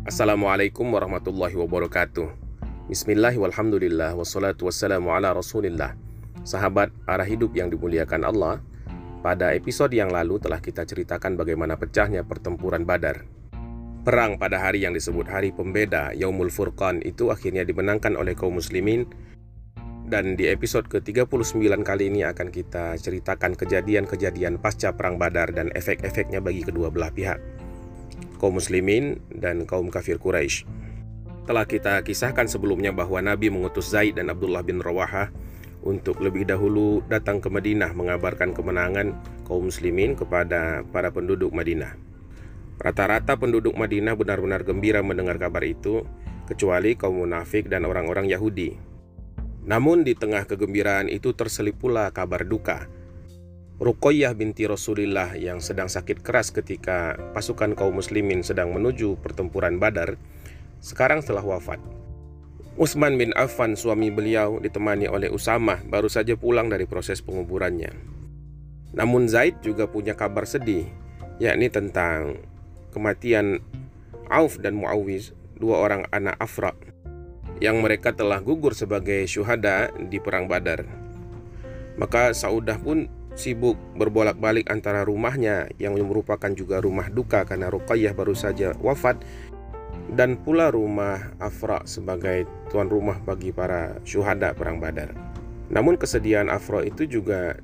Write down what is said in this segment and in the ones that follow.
Assalamualaikum warahmatullahi wabarakatuh. Bismillah walhamdulillah Wassalatu wassalamu ala rasulillah. Sahabat arah hidup yang dimuliakan Allah Pada episode yang lalu telah kita ceritakan bagaimana pecahnya pertempuran badar. Perang pada hari yang disebut hari pembeda Yaumul Furqan itu akhirnya dimenangkan oleh kaum muslimin. Dan di episode ke-39 kali ini akan kita ceritakan kejadian-kejadian pasca perang Badar dan efek-efeknya bagi kedua belah pihak kaum muslimin dan kaum kafir Quraisy. Telah kita kisahkan sebelumnya bahwa Nabi mengutus Zaid dan Abdullah bin Rawaha untuk lebih dahulu datang ke Madinah mengabarkan kemenangan kaum muslimin kepada para penduduk Madinah. Rata-rata penduduk Madinah benar-benar gembira mendengar kabar itu, kecuali kaum munafik dan orang-orang Yahudi. Namun di tengah kegembiraan itu terselip pula kabar duka Ruqayyah binti Rasulullah yang sedang sakit keras ketika pasukan kaum muslimin sedang menuju pertempuran Badar sekarang telah wafat. Utsman bin Affan suami beliau ditemani oleh Usamah baru saja pulang dari proses penguburannya. Namun Zaid juga punya kabar sedih yakni tentang kematian Auf dan Muawiz, dua orang anak Afra yang mereka telah gugur sebagai syuhada di perang Badar. Maka Saudah pun sibuk berbolak-balik antara rumahnya yang merupakan juga rumah duka karena Ruqayyah baru saja wafat dan pula rumah Afra sebagai tuan rumah bagi para syuhada perang Badar. Namun kesedihan Afra itu juga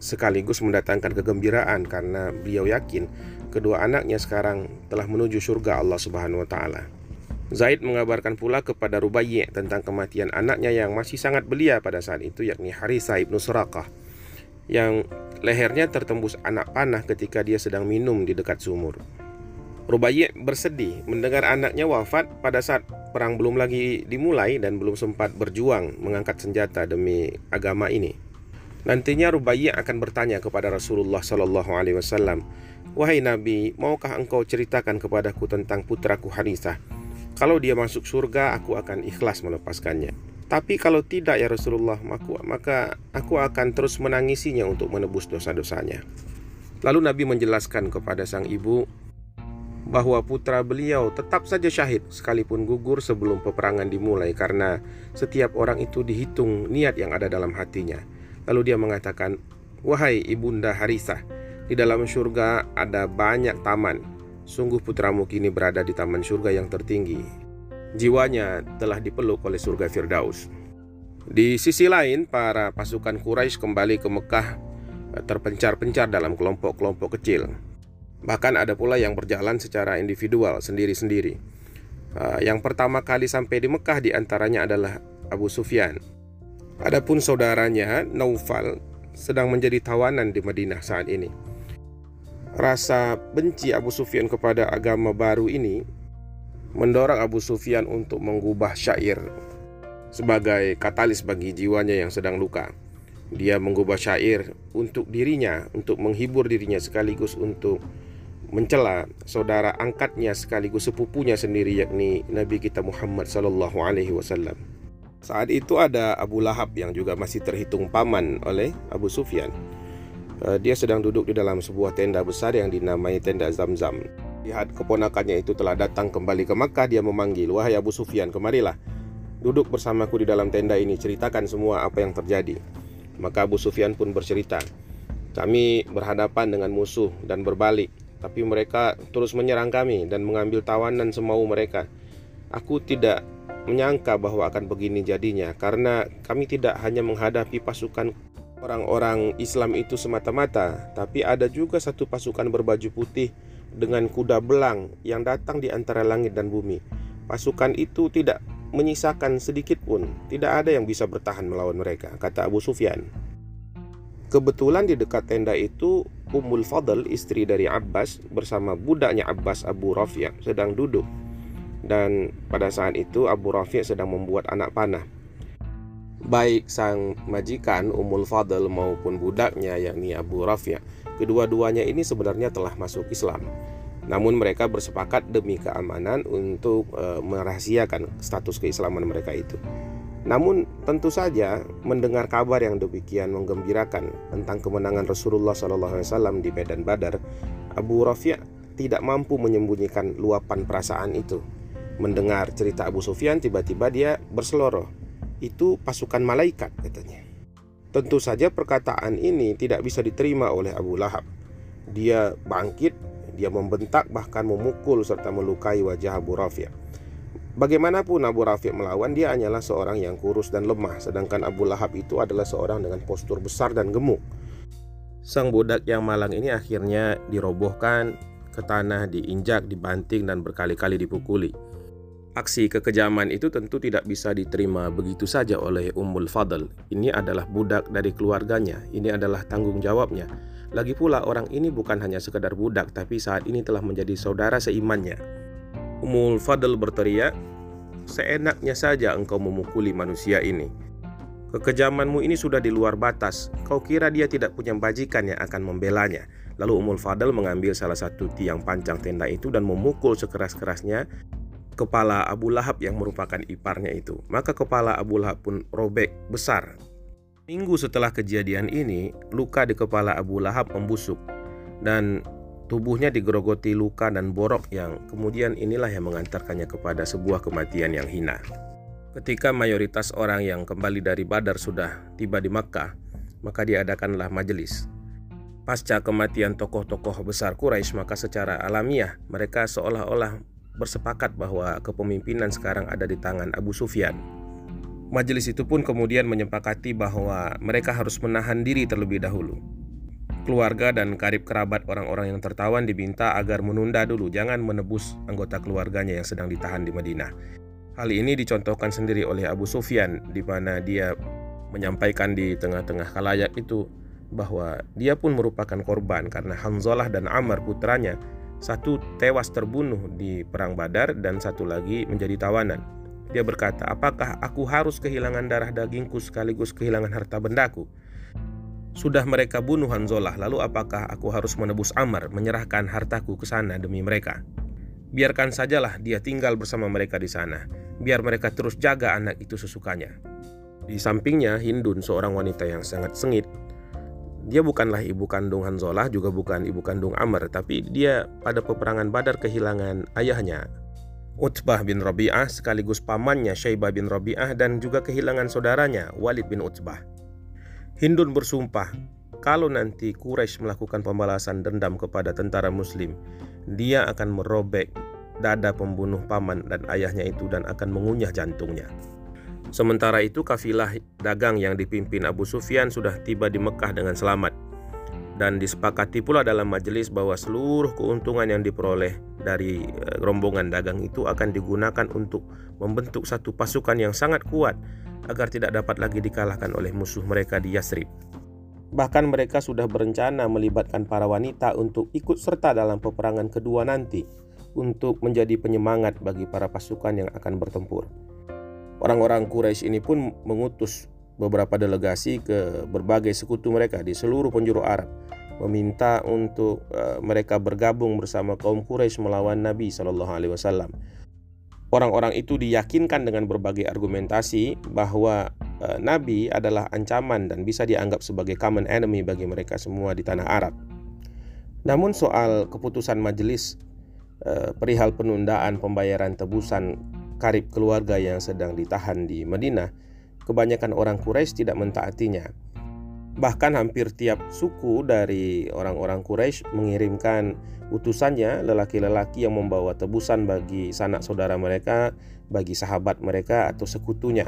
sekaligus mendatangkan kegembiraan karena beliau yakin kedua anaknya sekarang telah menuju surga Allah Subhanahu wa taala. Zaid mengabarkan pula kepada Rubayyi tentang kematian anaknya yang masih sangat belia pada saat itu yakni Harithah ibnu Surakah yang lehernya tertembus anak panah ketika dia sedang minum di dekat sumur. Rubayyi bersedih mendengar anaknya wafat pada saat perang belum lagi dimulai dan belum sempat berjuang mengangkat senjata demi agama ini. Nantinya Rubayyi akan bertanya kepada Rasulullah Shallallahu Alaihi Wasallam, wahai Nabi, maukah engkau ceritakan kepadaku tentang putraku Harisah? Kalau dia masuk surga, aku akan ikhlas melepaskannya. Tapi kalau tidak ya Rasulullah, maka aku akan terus menangisinya untuk menebus dosa-dosanya. Lalu Nabi menjelaskan kepada sang ibu bahwa putra beliau tetap saja syahid sekalipun gugur sebelum peperangan dimulai karena setiap orang itu dihitung niat yang ada dalam hatinya. Lalu dia mengatakan, "Wahai ibunda Harisah, di dalam surga ada banyak taman. Sungguh putramu kini berada di taman surga yang tertinggi jiwanya telah dipeluk oleh surga Firdaus. Di sisi lain, para pasukan Quraisy kembali ke Mekah eh, terpencar-pencar dalam kelompok-kelompok kecil. Bahkan ada pula yang berjalan secara individual sendiri-sendiri. Eh, yang pertama kali sampai di Mekah di antaranya adalah Abu Sufyan. Adapun saudaranya Naufal sedang menjadi tawanan di Madinah saat ini. Rasa benci Abu Sufyan kepada agama baru ini mendorong Abu Sufyan untuk mengubah syair sebagai katalis bagi jiwanya yang sedang luka. Dia mengubah syair untuk dirinya, untuk menghibur dirinya sekaligus untuk mencela saudara angkatnya sekaligus sepupunya sendiri yakni Nabi kita Muhammad sallallahu alaihi wasallam. Saat itu ada Abu Lahab yang juga masih terhitung paman oleh Abu Sufyan. Eh, dia sedang duduk di dalam sebuah tenda besar yang dinamai tenda Zamzam. Lihat keponakannya itu telah datang kembali ke Makkah. Dia memanggil Wahai Abu Sufyan kemarilah. Duduk bersamaku di dalam tenda ini Ceritakan semua apa yang terjadi. Maka Abu Sufyan pun bercerita Kami berhadapan dengan musuh dan berbalik Tapi mereka terus menyerang kami Dan mengambil tawanan semau mereka. Aku tidak menyangka bahwa akan begini jadinya Karena kami tidak hanya menghadapi pasukan orang-orang Islam itu semata-mata Tapi ada juga satu pasukan berbaju putih dengan kuda belang yang datang di antara langit dan bumi. Pasukan itu tidak menyisakan sedikit pun, tidak ada yang bisa bertahan melawan mereka, kata Abu Sufyan. Kebetulan di dekat tenda itu Ummul Fadl, istri dari Abbas, bersama budaknya Abbas Abu Rafi' sedang duduk. Dan pada saat itu Abu Rafi' sedang membuat anak panah. Baik sang majikan Ummul Fadl maupun budaknya yakni Abu Rafi' Kedua-duanya ini sebenarnya telah masuk Islam. Namun mereka bersepakat demi keamanan untuk e, merahasiakan status keislaman mereka itu. Namun tentu saja mendengar kabar yang demikian menggembirakan tentang kemenangan Rasulullah SAW di medan Badar, Abu Rafi' tidak mampu menyembunyikan luapan perasaan itu. mendengar cerita Abu Sufyan tiba-tiba dia berseloroh. Itu pasukan malaikat katanya. Tentu saja perkataan ini tidak bisa diterima oleh Abu Lahab. Dia bangkit, dia membentak bahkan memukul serta melukai wajah Abu Rafi'. Bagaimanapun Abu Rafi' melawan dia hanyalah seorang yang kurus dan lemah sedangkan Abu Lahab itu adalah seorang dengan postur besar dan gemuk. Sang budak yang malang ini akhirnya dirobohkan ke tanah, diinjak, dibanting dan berkali-kali dipukuli. Aksi kekejaman itu tentu tidak bisa diterima begitu saja oleh Ummul Fadl. Ini adalah budak dari keluarganya, ini adalah tanggung jawabnya. Lagi pula orang ini bukan hanya sekedar budak tapi saat ini telah menjadi saudara seimannya. Ummul Fadl berteriak, "Seenaknya saja engkau memukuli manusia ini. Kekejamanmu ini sudah di luar batas. Kau kira dia tidak punya bajikan yang akan membelanya?" Lalu Ummul Fadl mengambil salah satu tiang pancang tenda itu dan memukul sekeras-kerasnya kepala Abu Lahab yang merupakan iparnya itu. Maka kepala Abu Lahab pun robek besar. Minggu setelah kejadian ini, luka di kepala Abu Lahab membusuk dan tubuhnya digerogoti luka dan borok yang kemudian inilah yang mengantarkannya kepada sebuah kematian yang hina. Ketika mayoritas orang yang kembali dari Badar sudah tiba di Makkah, maka diadakanlah majelis. Pasca kematian tokoh-tokoh besar Quraisy, maka secara alamiah mereka seolah-olah bersepakat bahwa kepemimpinan sekarang ada di tangan Abu Sufyan. Majelis itu pun kemudian menyepakati bahwa mereka harus menahan diri terlebih dahulu. Keluarga dan karib kerabat orang-orang yang tertawan diminta agar menunda dulu, jangan menebus anggota keluarganya yang sedang ditahan di Madinah. Hal ini dicontohkan sendiri oleh Abu Sufyan, di mana dia menyampaikan di tengah-tengah kalayak itu bahwa dia pun merupakan korban karena Hanzalah dan Amr putranya satu tewas terbunuh di perang Badar dan satu lagi menjadi tawanan. Dia berkata, "Apakah aku harus kehilangan darah dagingku sekaligus kehilangan harta bendaku?" Sudah mereka bunuh Hanzolah, lalu apakah aku harus menebus Amr, menyerahkan hartaku ke sana demi mereka? Biarkan sajalah dia tinggal bersama mereka di sana. Biar mereka terus jaga anak itu sesukanya. Di sampingnya, Hindun, seorang wanita yang sangat sengit, dia bukanlah ibu kandung Hanzolah juga bukan ibu kandung Amr tapi dia pada peperangan Badar kehilangan ayahnya Utbah bin Rabi'ah sekaligus pamannya Syaibah bin Rabi'ah dan juga kehilangan saudaranya Walid bin Utbah. Hindun bersumpah kalau nanti Quraisy melakukan pembalasan dendam kepada tentara muslim dia akan merobek dada pembunuh paman dan ayahnya itu dan akan mengunyah jantungnya Sementara itu kafilah dagang yang dipimpin Abu Sufyan sudah tiba di Mekah dengan selamat dan disepakati pula dalam majelis bahwa seluruh keuntungan yang diperoleh dari eh, rombongan dagang itu akan digunakan untuk membentuk satu pasukan yang sangat kuat agar tidak dapat lagi dikalahkan oleh musuh mereka di Yasrib. Bahkan mereka sudah berencana melibatkan para wanita untuk ikut serta dalam peperangan kedua nanti untuk menjadi penyemangat bagi para pasukan yang akan bertempur. Orang-orang Quraisy ini pun mengutus beberapa delegasi ke berbagai sekutu mereka di seluruh penjuru Arab meminta untuk uh, mereka bergabung bersama kaum Quraisy melawan Nabi Shallallahu alaihi wasallam. Orang-orang itu diyakinkan dengan berbagai argumentasi bahwa uh, Nabi adalah ancaman dan bisa dianggap sebagai common enemy bagi mereka semua di tanah Arab. Namun soal keputusan majelis uh, perihal penundaan pembayaran tebusan karib keluarga yang sedang ditahan di Madinah, kebanyakan orang Quraisy tidak mentaatinya. Bahkan hampir tiap suku dari orang-orang Quraisy mengirimkan utusannya lelaki-lelaki yang membawa tebusan bagi sanak saudara mereka, bagi sahabat mereka atau sekutunya.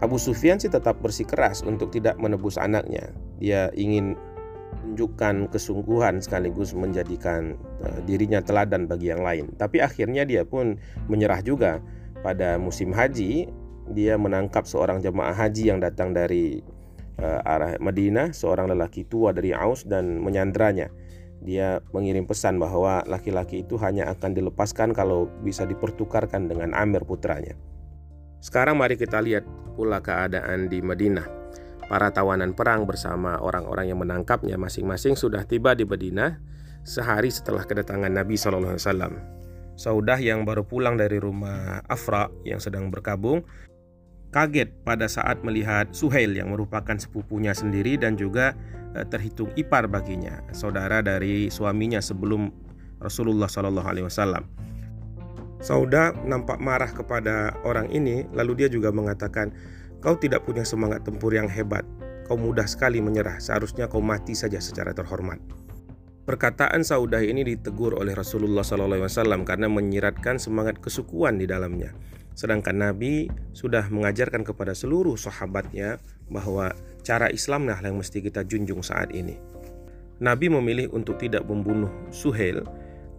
Abu Sufyan sih tetap bersikeras untuk tidak menebus anaknya. Dia ingin menunjukkan kesungguhan sekaligus menjadikan uh, dirinya teladan bagi yang lain. Tapi akhirnya dia pun menyerah juga pada musim haji dia menangkap seorang jemaah haji yang datang dari uh, arah Madinah, seorang lelaki tua dari Aus dan menyandranya. Dia mengirim pesan bahwa laki-laki itu hanya akan dilepaskan kalau bisa dipertukarkan dengan Amir putranya. Sekarang mari kita lihat pula keadaan di Madinah. Para tawanan perang bersama orang-orang yang menangkapnya masing-masing sudah tiba di Madinah sehari setelah kedatangan Nabi SAW. Saudah yang baru pulang dari rumah Afra yang sedang berkabung kaget pada saat melihat Suhail yang merupakan sepupunya sendiri dan juga eh, terhitung ipar baginya, saudara dari suaminya sebelum Rasulullah Shallallahu Alaihi Wasallam. Sauda nampak marah kepada orang ini, lalu dia juga mengatakan, "Kau tidak punya semangat tempur yang hebat. Kau mudah sekali menyerah. Seharusnya kau mati saja secara terhormat." Perkataan Saudah ini ditegur oleh Rasulullah SAW karena menyiratkan semangat kesukuan di dalamnya. Sedangkan Nabi sudah mengajarkan kepada seluruh sahabatnya bahwa cara Islamlah yang mesti kita junjung saat ini. Nabi memilih untuk tidak membunuh Suhail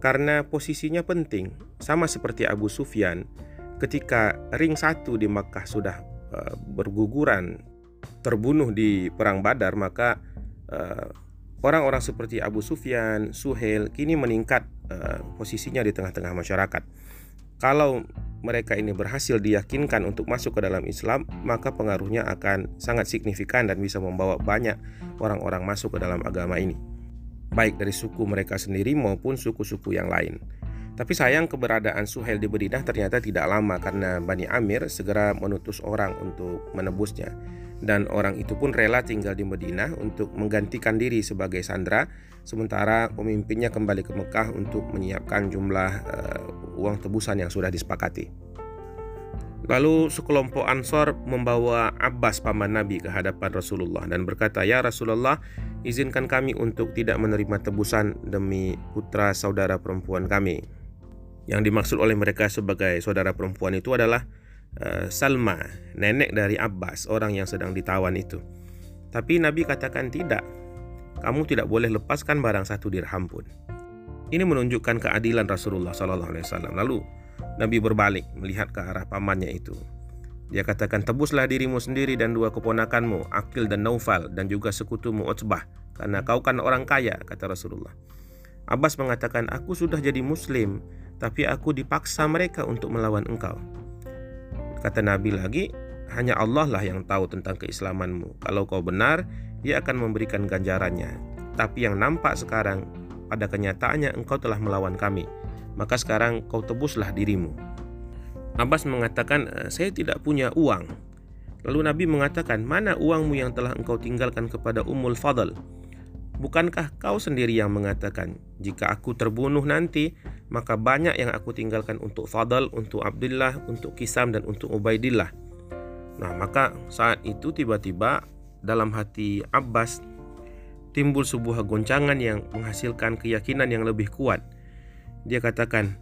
karena posisinya penting, sama seperti Abu Sufyan ketika ring satu di Makkah sudah uh, berguguran terbunuh di perang Badar maka uh, Orang-orang seperti Abu Sufyan, Suhail kini meningkat uh, posisinya di tengah-tengah masyarakat. Kalau mereka ini berhasil diyakinkan untuk masuk ke dalam Islam, maka pengaruhnya akan sangat signifikan dan bisa membawa banyak orang-orang masuk ke dalam agama ini. Baik dari suku mereka sendiri maupun suku-suku yang lain. Tapi sayang keberadaan Suhail di Madinah ternyata tidak lama karena Bani Amir segera menutus orang untuk menebusnya dan orang itu pun rela tinggal di Madinah untuk menggantikan diri sebagai sandera sementara pemimpinnya kembali ke Mekah untuk menyiapkan jumlah uh, uang tebusan yang sudah disepakati. Lalu sekelompok Ansor membawa Abbas paman Nabi ke hadapan Rasulullah dan berkata, "Ya Rasulullah, izinkan kami untuk tidak menerima tebusan demi putra saudara perempuan kami." Yang dimaksud oleh mereka sebagai saudara perempuan itu adalah Eh, Salma, nenek dari Abbas, orang yang sedang ditawan itu. Tapi Nabi katakan tidak. Kamu tidak boleh lepaskan barang satu dirham pun. Ini menunjukkan keadilan Rasulullah SAW. Lalu Nabi berbalik melihat ke arah pamannya itu. Dia katakan tebuslah dirimu sendiri dan dua keponakanmu, Akil dan Naufal dan juga sekutumu Utsbah, karena kau kan orang kaya, kata Rasulullah. Abbas mengatakan, aku sudah jadi muslim, tapi aku dipaksa mereka untuk melawan engkau. Kata Nabi lagi, hanya Allah lah yang tahu tentang keislamanmu. Kalau kau benar, dia akan memberikan ganjarannya. Tapi yang nampak sekarang, pada kenyataannya engkau telah melawan kami. Maka sekarang kau tebuslah dirimu. Abbas mengatakan, eh, saya tidak punya uang. Lalu Nabi mengatakan, mana uangmu yang telah engkau tinggalkan kepada Ummul Fadl? Bukankah kau sendiri yang mengatakan, jika aku terbunuh nanti, maka banyak yang aku tinggalkan untuk Fadl, untuk Abdullah, untuk Kisam, dan untuk Ubaidillah. Nah, maka saat itu tiba-tiba dalam hati Abbas timbul sebuah goncangan yang menghasilkan keyakinan yang lebih kuat. Dia katakan,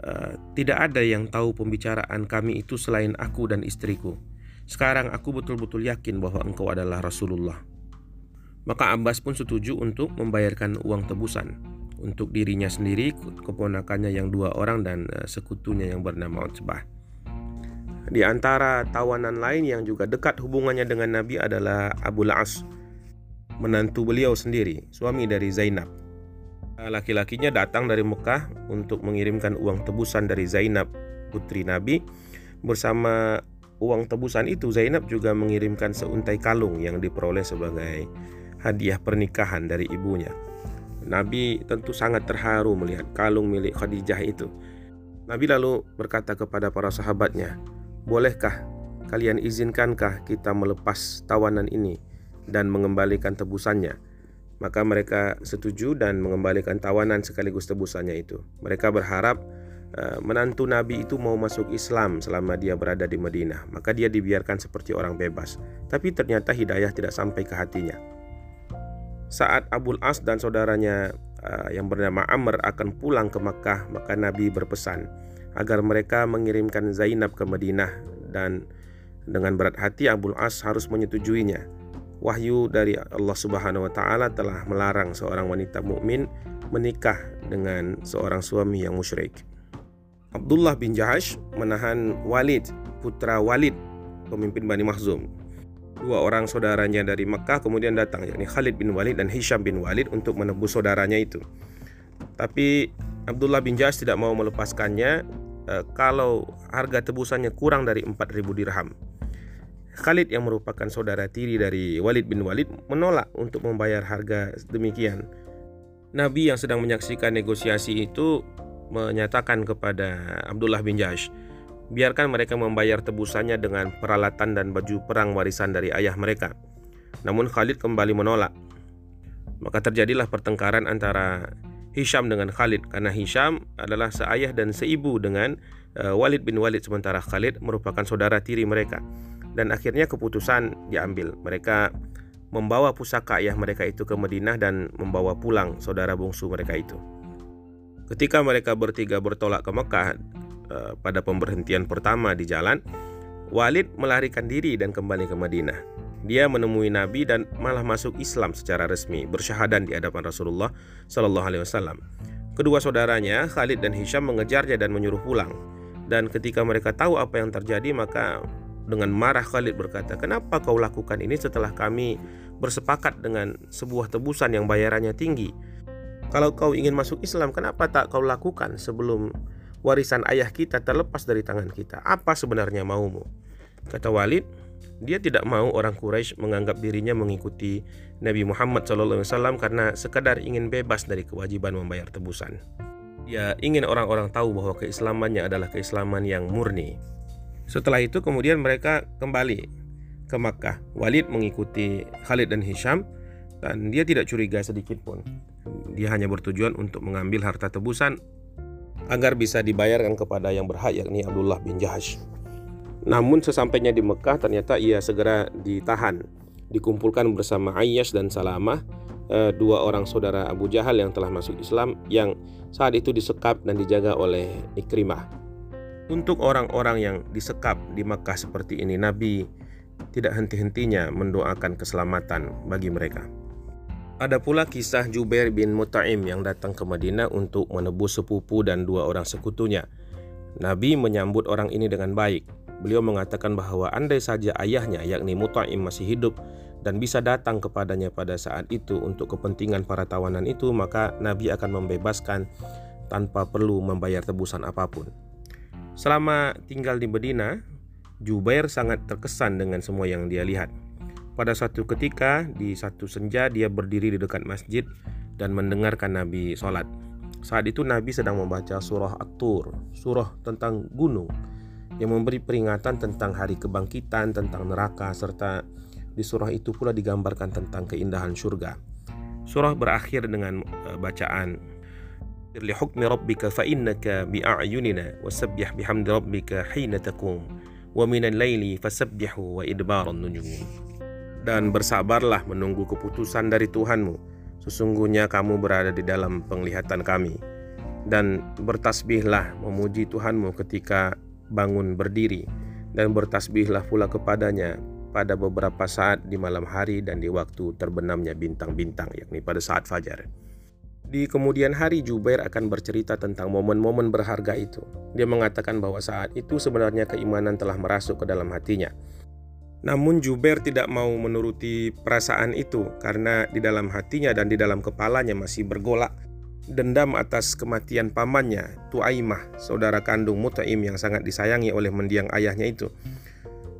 e, tidak ada yang tahu pembicaraan kami itu selain aku dan istriku. Sekarang aku betul-betul yakin bahwa engkau adalah Rasulullah. Maka Abbas pun setuju untuk membayarkan uang tebusan untuk dirinya sendiri, keponakannya yang dua orang dan uh, sekutunya yang bernama Utsbah. Di antara tawanan lain yang juga dekat hubungannya dengan Nabi adalah Abu La'as, menantu beliau sendiri, suami dari Zainab. Laki-lakinya datang dari Mekah untuk mengirimkan uang tebusan dari Zainab, putri Nabi. Bersama uang tebusan itu, Zainab juga mengirimkan seuntai kalung yang diperoleh sebagai hadiah pernikahan dari ibunya. Nabi tentu sangat terharu melihat kalung milik Khadijah itu. Nabi lalu berkata kepada para sahabatnya, "Bolehkah kalian izinkankah kita melepas tawanan ini dan mengembalikan tebusannya?" Maka mereka setuju dan mengembalikan tawanan sekaligus tebusannya itu. Mereka berharap uh, menantu Nabi itu mau masuk Islam selama dia berada di Madinah. Maka dia dibiarkan seperti orang bebas. Tapi ternyata hidayah tidak sampai ke hatinya. Saat Abul As dan saudaranya uh, yang bernama Amr akan pulang ke Makkah, maka Nabi berpesan agar mereka mengirimkan Zainab ke Madinah dan dengan berat hati Abul As harus menyetujuinya. Wahyu dari Allah Subhanahu wa taala telah melarang seorang wanita mukmin menikah dengan seorang suami yang musyrik. Abdullah bin Jahash menahan Walid, putra Walid, pemimpin Bani Mahzum dua orang saudaranya dari Mekah kemudian datang yakni Khalid bin Walid dan Hisham bin Walid untuk menebus saudaranya itu. Tapi Abdullah bin Jas tidak mau melepaskannya e, kalau harga tebusannya kurang dari 4000 dirham. Khalid yang merupakan saudara tiri dari Walid bin Walid menolak untuk membayar harga demikian. Nabi yang sedang menyaksikan negosiasi itu menyatakan kepada Abdullah bin Jash, biarkan mereka membayar tebusannya dengan peralatan dan baju perang warisan dari ayah mereka. Namun Khalid kembali menolak. Maka terjadilah pertengkaran antara Hisham dengan Khalid karena Hisham adalah seayah dan seibu dengan uh, Walid bin Walid sementara Khalid merupakan saudara tiri mereka. Dan akhirnya keputusan diambil. Mereka membawa pusaka ayah mereka itu ke Madinah dan membawa pulang saudara bungsu mereka itu. Ketika mereka bertiga bertolak ke Mekah uh, pada pemberhentian pertama di jalan, Walid melarikan diri dan kembali ke Madinah. Dia menemui Nabi dan malah masuk Islam secara resmi, bersyahadan di hadapan Rasulullah Shallallahu Alaihi Wasallam. Kedua saudaranya, Khalid dan Hisham, mengejarnya dan menyuruh pulang. Dan ketika mereka tahu apa yang terjadi, maka dengan marah Khalid berkata, "Kenapa kau lakukan ini setelah kami bersepakat dengan sebuah tebusan yang bayarannya tinggi? Kalau kau ingin masuk Islam, kenapa tak kau lakukan sebelum warisan ayah kita terlepas dari tangan kita? Apa sebenarnya maumu?" Kata Walid, dia tidak mau orang Quraisy menganggap dirinya mengikuti Nabi Muhammad SAW karena sekadar ingin bebas dari kewajiban membayar tebusan. Dia ingin orang-orang tahu bahwa keislamannya adalah keislaman yang murni. Setelah itu kemudian mereka kembali ke Makkah. Walid mengikuti Khalid dan Hisham dan dia tidak curiga sedikit pun. Dia hanya bertujuan untuk mengambil harta tebusan agar bisa dibayarkan kepada yang berhak yakni Abdullah bin Jahash. Namun sesampainya di Mekah ternyata ia segera ditahan, dikumpulkan bersama Ayyash dan Salamah, eh, dua orang saudara Abu Jahal yang telah masuk Islam yang saat itu disekap dan dijaga oleh Ikrimah. Untuk orang-orang yang disekap di Mekah seperti ini, Nabi tidak henti-hentinya mendoakan keselamatan bagi mereka. Ada pula kisah Jubair bin Mut'aim yang datang ke Madinah untuk menebus sepupu dan dua orang sekutunya. Nabi menyambut orang ini dengan baik, Beliau mengatakan bahwa andai saja ayahnya yakni Mut'im masih hidup dan bisa datang kepadanya pada saat itu untuk kepentingan para tawanan itu maka Nabi akan membebaskan tanpa perlu membayar tebusan apa pun. Selama tinggal di Medina, Jubair sangat terkesan dengan semua yang dia lihat. Pada suatu ketika di satu senja dia berdiri di dekat masjid dan mendengarkan Nabi sholat. Saat itu Nabi sedang membaca surah At-Tur, surah tentang gunung yang memberi peringatan tentang hari kebangkitan, tentang neraka, serta di surah itu pula digambarkan tentang keindahan surga. Surah berakhir dengan uh, bacaan li hukmi rabbika fa innaka bi a'yunina wasabbih bihamdi rabbika hina taqum wa minal Dan bersabarlah menunggu keputusan dari Tuhanmu. Sesungguhnya kamu berada di dalam penglihatan kami. Dan bertasbihlah memuji Tuhanmu ketika bangun berdiri dan bertasbihlah pula kepadanya pada beberapa saat di malam hari dan di waktu terbenamnya bintang-bintang yakni pada saat fajar. Di kemudian hari Jubair akan bercerita tentang momen-momen berharga itu. Dia mengatakan bahwa saat itu sebenarnya keimanan telah merasuk ke dalam hatinya. Namun Jubair tidak mau menuruti perasaan itu karena di dalam hatinya dan di dalam kepalanya masih bergolak dendam atas kematian pamannya, Tuaimah, saudara kandung Mutaim yang sangat disayangi oleh mendiang ayahnya itu.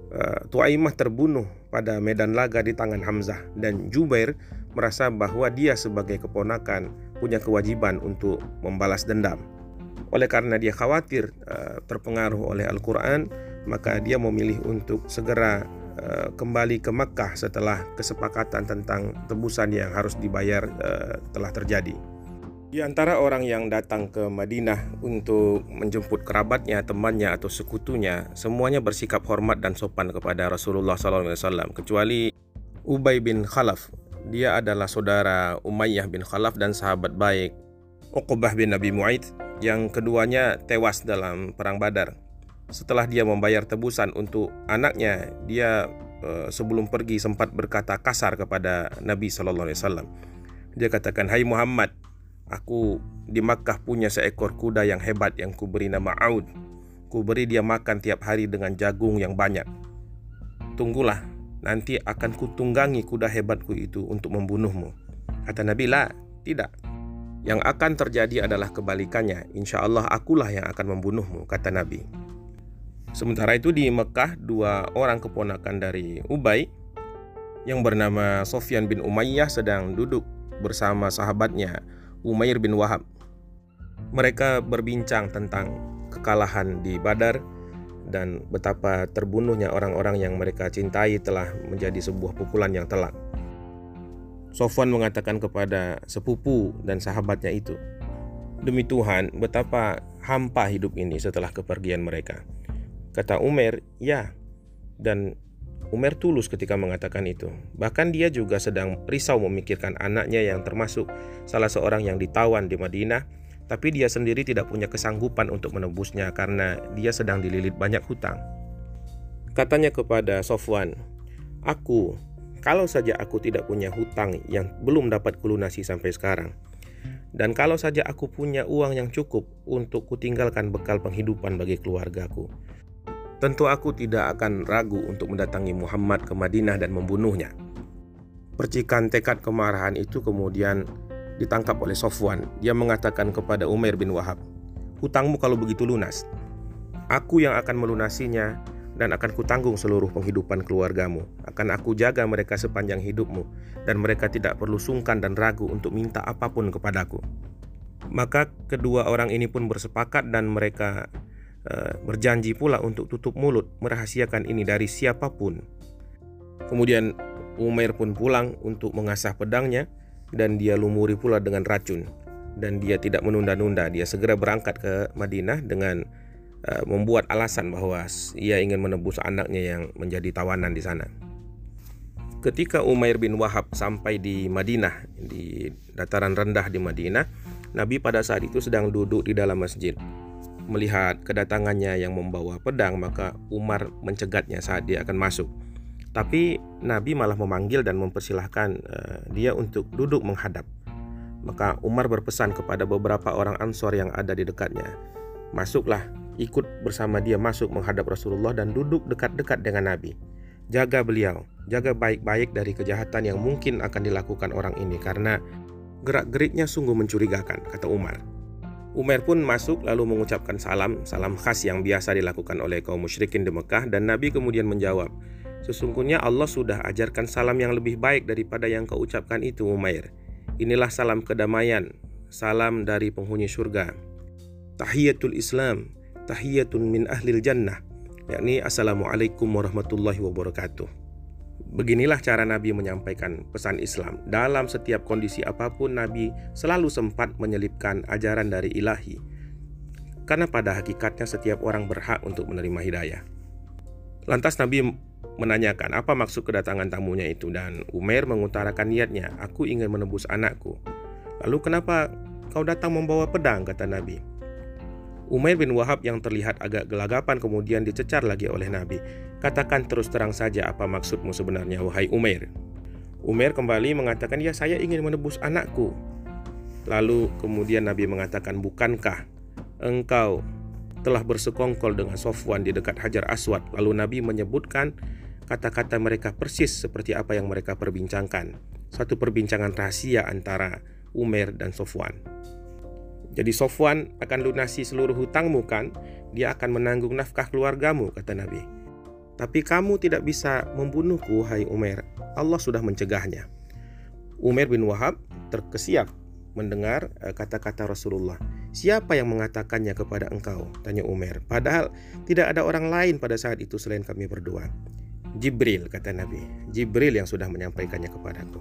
Uh, Tuaimah terbunuh pada medan laga di tangan Hamzah dan Jubair merasa bahwa dia sebagai keponakan punya kewajiban untuk membalas dendam. Oleh karena dia khawatir uh, terpengaruh oleh Al-Quran, maka dia memilih untuk segera uh, kembali ke Makkah setelah kesepakatan tentang tebusan yang harus dibayar uh, telah terjadi. Di antara orang yang datang ke Madinah untuk menjemput kerabatnya, temannya, atau sekutunya, semuanya bersikap hormat dan sopan kepada Rasulullah SAW, kecuali Ubay bin Khalaf. Dia adalah saudara Umayyah bin Khalaf dan sahabat baik Uqbah bin Nabi Mu'aid, yang keduanya tewas dalam Perang Badar. Setelah dia membayar tebusan untuk anaknya, dia uh, sebelum pergi sempat berkata kasar kepada Nabi SAW. Dia katakan, Hai Muhammad, Aku di Makkah punya seekor kuda yang hebat yang kuberi nama Aud. Kuberi dia makan tiap hari dengan jagung yang banyak. Tunggulah, nanti akan kutunggangi kuda hebatku itu untuk membunuhmu. Kata Nabi, lah, tidak. Yang akan terjadi adalah kebalikannya. Insya Allah akulah yang akan membunuhmu, kata Nabi. Sementara itu di Mekah, dua orang keponakan dari Ubay yang bernama Sofyan bin Umayyah sedang duduk bersama sahabatnya Umair bin Wahab. Mereka berbincang tentang kekalahan di Badar dan betapa terbunuhnya orang-orang yang mereka cintai telah menjadi sebuah pukulan yang telak. Sofwan mengatakan kepada sepupu dan sahabatnya itu, Demi Tuhan, betapa hampa hidup ini setelah kepergian mereka. Kata Umar, ya. Dan Umar tulus ketika mengatakan itu. Bahkan dia juga sedang risau memikirkan anaknya yang termasuk salah seorang yang ditawan di Madinah, tapi dia sendiri tidak punya kesanggupan untuk menebusnya karena dia sedang dililit banyak hutang. Katanya kepada Sofwan, "Aku, kalau saja aku tidak punya hutang yang belum dapat kulunasi sampai sekarang, dan kalau saja aku punya uang yang cukup untuk kutinggalkan bekal penghidupan bagi keluargaku, tentu aku tidak akan ragu untuk mendatangi Muhammad ke Madinah dan membunuhnya. Percikan tekad kemarahan itu kemudian ditangkap oleh Sofwan. Dia mengatakan kepada Umair bin Wahab, "Hutangmu kalau begitu lunas, aku yang akan melunasinya dan akan kutanggung seluruh penghidupan keluargamu. Akan aku jaga mereka sepanjang hidupmu, dan mereka tidak perlu sungkan dan ragu untuk minta apa pun kepadaku. Maka kedua orang ini pun bersepakat dan mereka berjanji pula untuk tutup mulut merahasiakan ini dari siapa pun. Kemudian Umair pun pulang untuk mengasah pedangnya dan dia lumuri pula dengan racun dan dia tidak menunda-nunda dia segera berangkat ke Madinah dengan Eh, membuat alasan bahwa ia ingin menebus anaknya yang menjadi tawanan di sana. Ketika Umair bin Wahab sampai di Madinah, di dataran rendah di Madinah, Nabi pada saat itu sedang duduk di dalam masjid. Melihat kedatangannya yang membawa pedang, maka Umar mencegatnya saat dia akan masuk. Tapi Nabi malah memanggil dan mempersilahkan uh, dia untuk duduk menghadap. Maka Umar berpesan kepada beberapa orang Ansor yang ada di dekatnya, "Masuklah ikut bersama dia masuk menghadap Rasulullah dan duduk dekat-dekat dengan Nabi. Jaga beliau, jaga baik-baik dari kejahatan yang mungkin akan dilakukan orang ini karena gerak-geriknya sungguh mencurigakan, kata Umar. Umar pun masuk lalu mengucapkan salam, salam khas yang biasa dilakukan oleh kaum musyrikin di Mekah dan Nabi kemudian menjawab, Sesungguhnya Allah sudah ajarkan salam yang lebih baik daripada yang kau ucapkan itu Umair. Inilah salam kedamaian, salam dari penghuni surga. Tahiyatul Islam, tahiyatun min ahlil jannah yakni assalamualaikum warahmatullahi wabarakatuh Beginilah cara Nabi menyampaikan pesan Islam. Dalam setiap kondisi apa pun, Nabi selalu sempat menyelipkan ajaran dari ilahi. Karena pada hakikatnya setiap orang berhak untuk menerima hidayah. Lantas Nabi menanyakan apa maksud kedatangan tamunya itu dan Umair mengutarakan niatnya, aku ingin menebus anakku. Lalu kenapa kau datang membawa pedang, kata Nabi. Umair bin Wahab yang terlihat agak gelagapan kemudian dicecar lagi oleh Nabi. Katakan terus terang saja apa maksudmu sebenarnya, wahai Umair. Umair kembali mengatakan, ya saya ingin menebus anakku. Lalu kemudian Nabi mengatakan, bukankah engkau telah bersekongkol dengan Sofwan di dekat Hajar Aswad. Lalu Nabi menyebutkan kata-kata mereka persis seperti apa yang mereka perbincangkan. Satu perbincangan rahasia antara Umair dan Sofwan. Jadi Sofwan akan lunasi seluruh hutangmu kan? Dia akan menanggung nafkah keluargamu, kata Nabi. Tapi kamu tidak bisa membunuhku, hai Umar. Allah sudah mencegahnya. Umar bin Wahab terkesiap mendengar eh, kata-kata Rasulullah. Siapa yang mengatakannya kepada engkau? Tanya Umar. Padahal tidak ada orang lain pada saat itu selain kami berdua. Jibril, kata Nabi. Jibril yang sudah menyampaikannya kepadaku.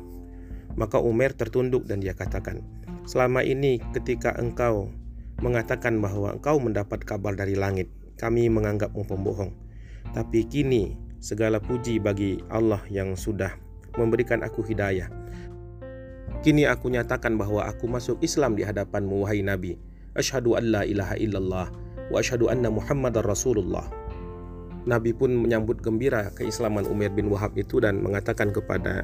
Maka Umar tertunduk dan dia katakan, Selama ini ketika engkau mengatakan bahwa engkau mendapat kabar dari langit, kami menganggapmu pembohong. Tapi kini segala puji bagi Allah yang sudah memberikan aku hidayah. Kini aku nyatakan bahwa aku masuk Islam di hadapanmu wahai Nabi. Asyhadu an la ilaha illallah wa asyhadu anna Muhammadar Rasulullah. Nabi pun menyambut gembira keislaman Umar bin Wahab itu dan mengatakan kepada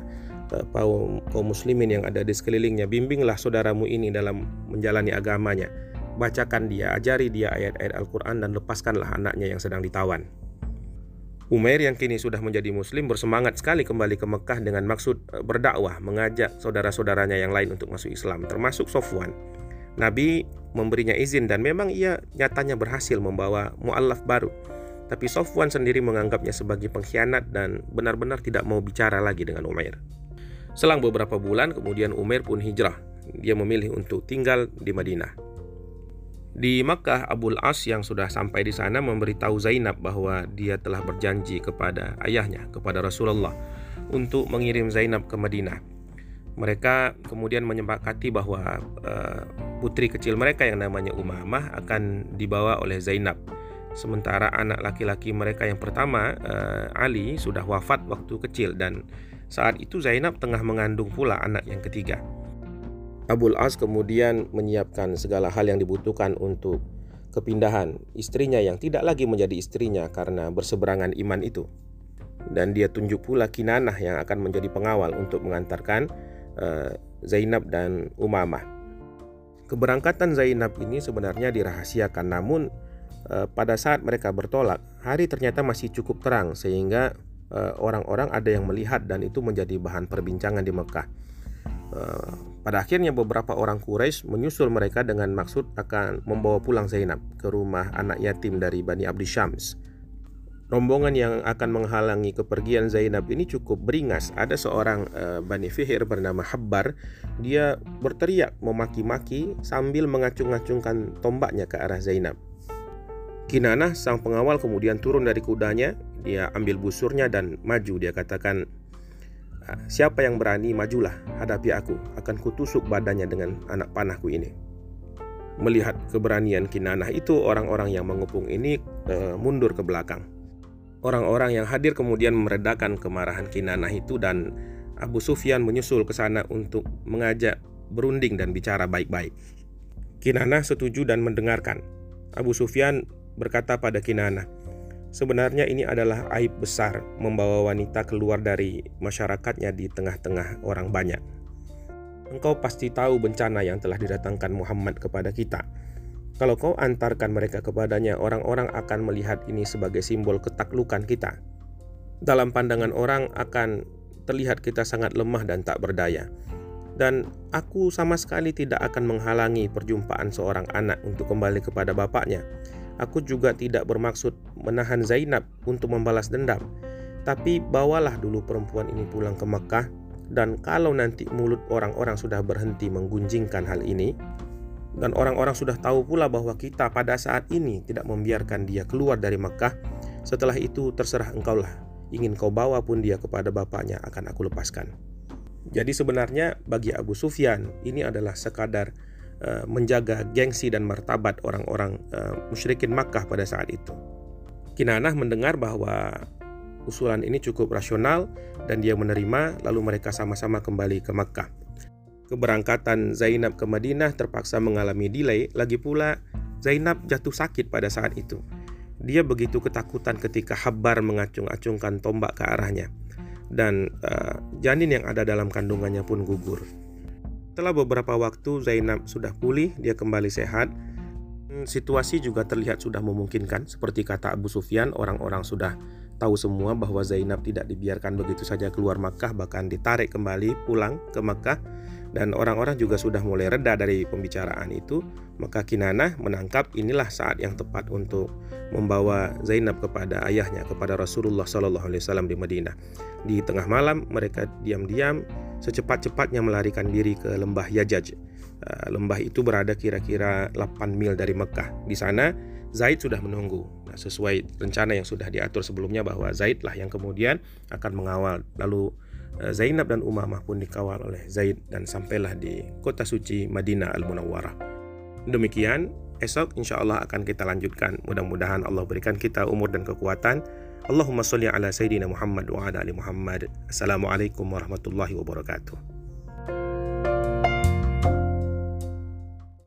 kaum, kaum muslimin yang ada di sekelilingnya bimbinglah saudaramu ini dalam menjalani agamanya. Bacakan dia ajari dia ayat-ayat Al-Quran dan lepaskanlah anaknya yang sedang ditawan. Umair yang kini sudah menjadi muslim bersemangat sekali kembali ke Mekah dengan maksud e, berdakwah mengajak saudara-saudaranya yang lain untuk masuk Islam termasuk Sofwan. Nabi memberinya izin dan memang ia nyatanya berhasil membawa mu'allaf baru. Tapi Sofwan sendiri menganggapnya sebagai pengkhianat dan benar-benar tidak mau bicara lagi dengan Umair. Selang beberapa bulan kemudian Umar pun hijrah. Dia memilih untuk tinggal di Madinah. Di Makkah, Abul As yang sudah sampai di sana memberitahu Zainab bahwa dia telah berjanji kepada ayahnya, kepada Rasulullah, untuk mengirim Zainab ke Madinah. Mereka kemudian menyepakati bahwa uh, putri kecil mereka yang namanya Umamah akan dibawa oleh Zainab. Sementara anak laki-laki mereka yang pertama, uh, Ali, sudah wafat waktu kecil dan saat itu Zainab tengah mengandung pula anak yang ketiga. Abul As kemudian menyiapkan segala hal yang dibutuhkan untuk kepindahan istrinya yang tidak lagi menjadi istrinya karena berseberangan iman itu. Dan dia tunjuk pula Kinanah yang akan menjadi pengawal untuk mengantarkan uh, Zainab dan Umamah. Keberangkatan Zainab ini sebenarnya dirahasiakan namun uh, pada saat mereka bertolak, hari ternyata masih cukup terang sehingga eh, orang-orang uh, ada yang melihat dan itu menjadi bahan perbincangan di Mekah. Uh, pada akhirnya beberapa orang Quraisy menyusul mereka dengan maksud akan membawa pulang Zainab ke rumah anak yatim dari Bani Abdi Syams. Rombongan yang akan menghalangi kepergian Zainab ini cukup beringas. Ada seorang uh, Bani Fihir bernama Habbar. Dia berteriak memaki-maki sambil mengacung-acungkan tombaknya ke arah Zainab. Kinanah sang pengawal kemudian turun dari kudanya. Dia ambil busurnya dan maju. Dia katakan, Ah, siapa yang berani majulah hadapi aku akan kutusuk badannya dengan anak panahku ini. Melihat keberanian Kinanah itu orang-orang yang mengepung ini e, mundur ke belakang. Orang-orang yang hadir kemudian meredakan kemarahan Kinanah itu dan Abu Sufyan menyusul ke sana untuk mengajak berunding dan bicara baik-baik. Kinanah setuju dan mendengarkan. Abu Sufyan berkata pada Kinanah, Sebenarnya ini adalah aib besar membawa wanita keluar dari masyarakatnya di tengah-tengah orang banyak. Engkau pasti tahu bencana yang telah didatangkan Muhammad kepada kita. Kalau kau antarkan mereka kepadanya, orang-orang akan melihat ini sebagai simbol ketaklukan kita. Dalam pandangan orang akan terlihat kita sangat lemah dan tak berdaya. Dan aku sama sekali tidak akan menghalangi perjumpaan seorang anak untuk kembali kepada bapaknya Aku juga tidak bermaksud menahan Zainab untuk membalas dendam. Tapi bawalah dulu perempuan ini pulang ke Mekah dan kalau nanti mulut orang-orang sudah berhenti menggunjingkan hal ini dan orang-orang sudah tahu pula bahwa kita pada saat ini tidak membiarkan dia keluar dari Mekah, setelah itu terserah engkaulah. Ingin kau bawa pun dia kepada bapaknya akan aku lepaskan. Jadi sebenarnya bagi Abu Sufyan ini adalah sekadar menjaga gengsi dan martabat orang-orang uh, musyrikin Makkah pada saat itu. Kinanah mendengar bahwa usulan ini cukup rasional dan dia menerima lalu mereka sama-sama kembali ke Makkah. Keberangkatan Zainab ke Madinah terpaksa mengalami delay, lagi pula Zainab jatuh sakit pada saat itu. Dia begitu ketakutan ketika Habbar mengacung-acungkan tombak ke arahnya dan uh, janin yang ada dalam kandungannya pun gugur. Setelah beberapa waktu Zainab sudah pulih, dia kembali sehat. Hmm, situasi juga terlihat sudah memungkinkan, seperti kata Abu Sufyan, orang-orang sudah tahu semua bahwa Zainab tidak dibiarkan begitu saja keluar Makkah, bahkan ditarik kembali pulang ke Makkah. Dan orang-orang juga sudah mulai reda dari pembicaraan itu, maka Kinanah menangkap inilah saat yang tepat untuk membawa Zainab kepada ayahnya, kepada Rasulullah SAW di Madinah. Di tengah malam mereka diam-diam secepat-cepatnya melarikan diri ke lembah Yajaj. Uh, lembah itu berada kira-kira 8 mil dari Mekah. Di sana Zaid sudah menunggu. Nah, sesuai rencana yang sudah diatur sebelumnya bahwa Zaid lah yang kemudian akan mengawal. Lalu uh, Zainab dan Umamah pun dikawal oleh Zaid dan sampailah di kota suci Madinah Al-Munawwarah. Demikian, esok insya Allah akan kita lanjutkan. Mudah-mudahan Allah berikan kita umur dan kekuatan Allahumma salli ala Sayyidina Muhammad wa ala ali Muhammad. Assalamualaikum warahmatullahi wabarakatuh.